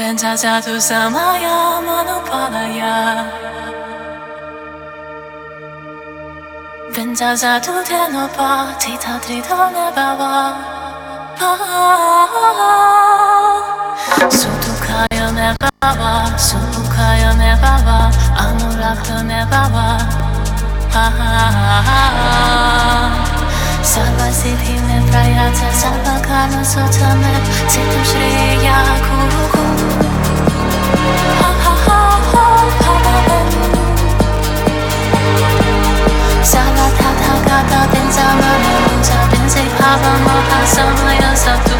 pensato tu samaya manupalaya Pensato tu tenopa tita trito nebava Sutukaya nebava Sutukaya nebava Anurakta nebava Sarva siddhi Праяться за боками соцами Цитом шри я куку Sana tata gata den zamanı Muza den zeyhava maha sana yasatu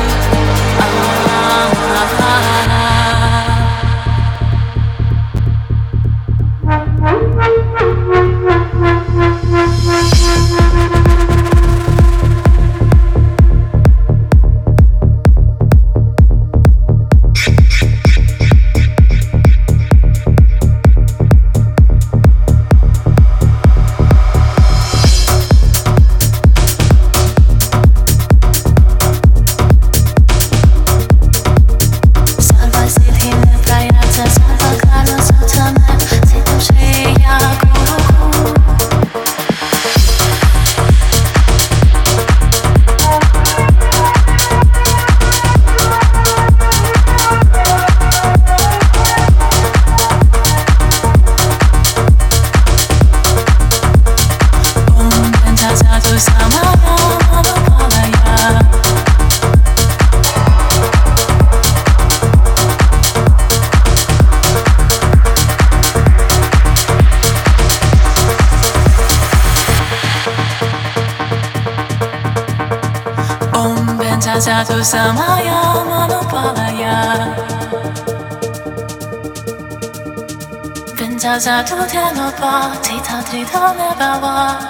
Pensato tenopa tita trita nebava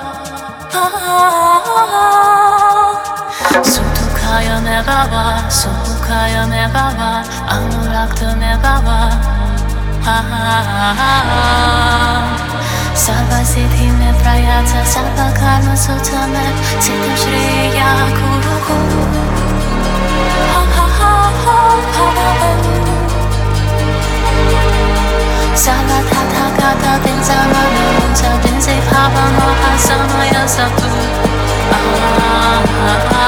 Sutukaya nebava Sutukaya nebava Anurakta nebava Sarva siddhi me prayata sarva karma sutta me Siddham shriya kuruku mano unsa dense bhava moha samaya satu Ah ah ah ah